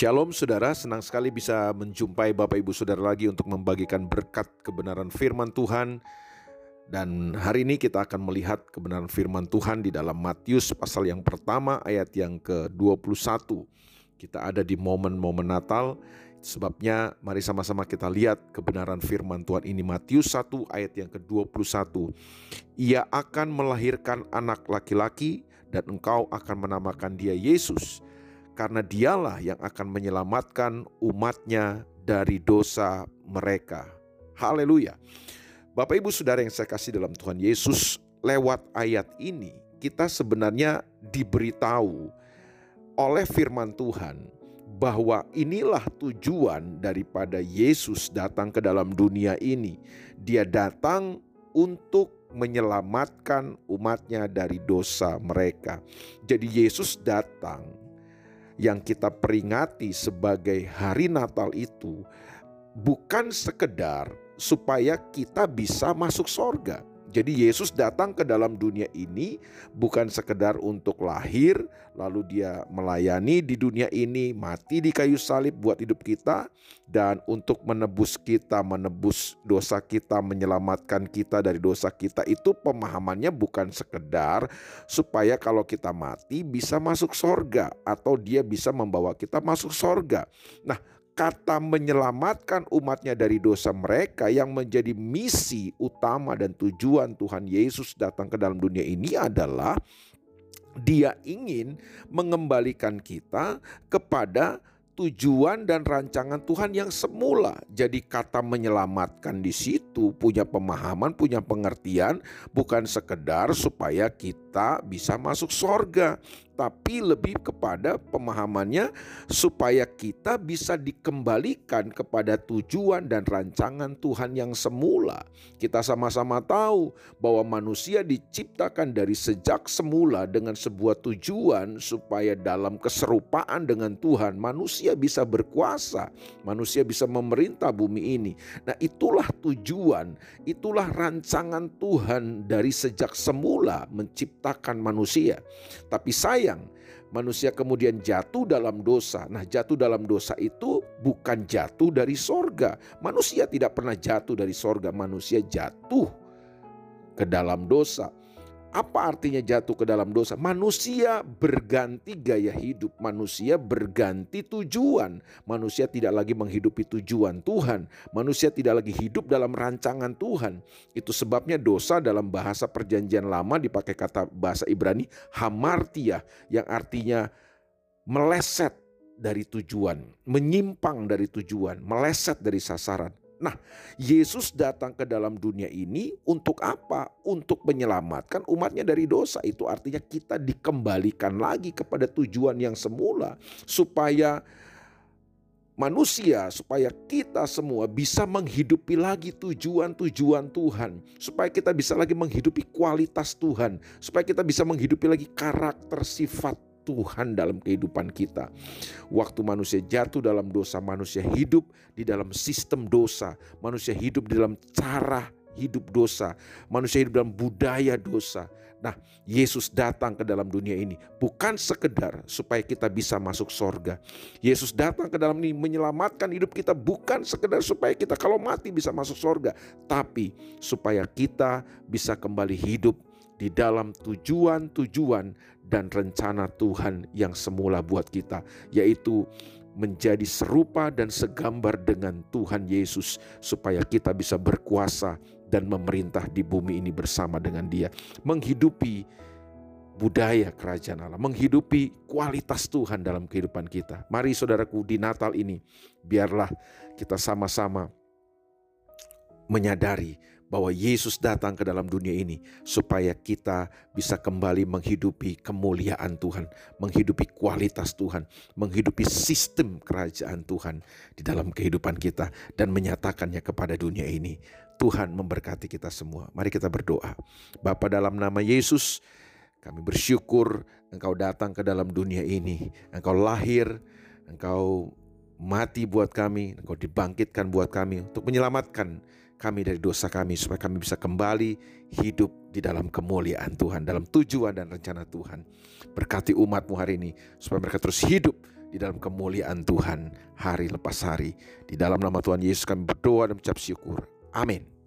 Shalom saudara, senang sekali bisa menjumpai Bapak Ibu Saudara lagi untuk membagikan berkat kebenaran firman Tuhan. Dan hari ini kita akan melihat kebenaran firman Tuhan di dalam Matius pasal yang pertama ayat yang ke-21. Kita ada di momen-momen Natal, sebabnya mari sama-sama kita lihat kebenaran firman Tuhan ini Matius 1 ayat yang ke-21. Ia akan melahirkan anak laki-laki dan engkau akan menamakan dia Yesus karena dialah yang akan menyelamatkan umatnya dari dosa mereka. Haleluya. Bapak Ibu Saudara yang saya kasih dalam Tuhan Yesus, lewat ayat ini kita sebenarnya diberitahu oleh firman Tuhan bahwa inilah tujuan daripada Yesus datang ke dalam dunia ini. Dia datang untuk menyelamatkan umatnya dari dosa mereka. Jadi Yesus datang yang kita peringati sebagai hari Natal itu bukan sekedar supaya kita bisa masuk sorga, jadi Yesus datang ke dalam dunia ini bukan sekedar untuk lahir lalu dia melayani di dunia ini, mati di kayu salib buat hidup kita dan untuk menebus kita, menebus dosa kita, menyelamatkan kita dari dosa kita itu pemahamannya bukan sekedar supaya kalau kita mati bisa masuk sorga atau dia bisa membawa kita masuk sorga. Nah kata menyelamatkan umatnya dari dosa mereka yang menjadi misi utama dan tujuan Tuhan Yesus datang ke dalam dunia ini adalah dia ingin mengembalikan kita kepada tujuan dan rancangan Tuhan yang semula. Jadi kata menyelamatkan di situ punya pemahaman, punya pengertian bukan sekedar supaya kita bisa masuk sorga, tapi lebih kepada pemahamannya supaya kita bisa dikembalikan kepada tujuan dan rancangan Tuhan yang semula. Kita sama-sama tahu bahwa manusia diciptakan dari sejak semula dengan sebuah tujuan supaya dalam keserupaan dengan Tuhan manusia bisa berkuasa, manusia bisa memerintah bumi ini. Nah, itulah tujuan, itulah rancangan Tuhan dari sejak semula menciptakan manusia. Tapi saya sayang manusia kemudian jatuh dalam dosa. Nah, jatuh dalam dosa itu bukan jatuh dari sorga. Manusia tidak pernah jatuh dari sorga, manusia jatuh ke dalam dosa. Apa artinya jatuh ke dalam dosa? Manusia berganti gaya hidup, manusia berganti tujuan. Manusia tidak lagi menghidupi tujuan Tuhan, manusia tidak lagi hidup dalam rancangan Tuhan. Itu sebabnya dosa dalam bahasa Perjanjian Lama dipakai kata bahasa Ibrani hamartia yang artinya meleset dari tujuan, menyimpang dari tujuan, meleset dari sasaran. Nah, Yesus datang ke dalam dunia ini untuk apa? Untuk menyelamatkan umatnya dari dosa. Itu artinya kita dikembalikan lagi kepada tujuan yang semula. Supaya manusia, supaya kita semua bisa menghidupi lagi tujuan-tujuan Tuhan. Supaya kita bisa lagi menghidupi kualitas Tuhan. Supaya kita bisa menghidupi lagi karakter sifat Tuhan dalam kehidupan kita. Waktu manusia jatuh dalam dosa, manusia hidup di dalam sistem dosa, manusia hidup di dalam cara hidup dosa, manusia hidup dalam budaya dosa. Nah, Yesus datang ke dalam dunia ini bukan sekedar supaya kita bisa masuk sorga. Yesus datang ke dalam ini menyelamatkan hidup kita bukan sekedar supaya kita kalau mati bisa masuk sorga, tapi supaya kita bisa kembali hidup di dalam tujuan-tujuan dan rencana Tuhan yang semula buat kita, yaitu menjadi serupa dan segambar dengan Tuhan Yesus, supaya kita bisa berkuasa dan memerintah di bumi ini bersama dengan Dia, menghidupi budaya kerajaan Allah, menghidupi kualitas Tuhan dalam kehidupan kita. Mari, saudaraku, di Natal ini, biarlah kita sama-sama menyadari bahwa Yesus datang ke dalam dunia ini supaya kita bisa kembali menghidupi kemuliaan Tuhan, menghidupi kualitas Tuhan, menghidupi sistem kerajaan Tuhan di dalam kehidupan kita dan menyatakannya kepada dunia ini. Tuhan memberkati kita semua. Mari kita berdoa. Bapa dalam nama Yesus, kami bersyukur Engkau datang ke dalam dunia ini. Engkau lahir, Engkau mati buat kami, Engkau dibangkitkan buat kami untuk menyelamatkan kami dari dosa kami supaya kami bisa kembali hidup di dalam kemuliaan Tuhan, dalam tujuan dan rencana Tuhan. Berkati umatmu hari ini supaya mereka terus hidup di dalam kemuliaan Tuhan hari lepas hari. Di dalam nama Tuhan Yesus kami berdoa dan mengucap syukur. Amin.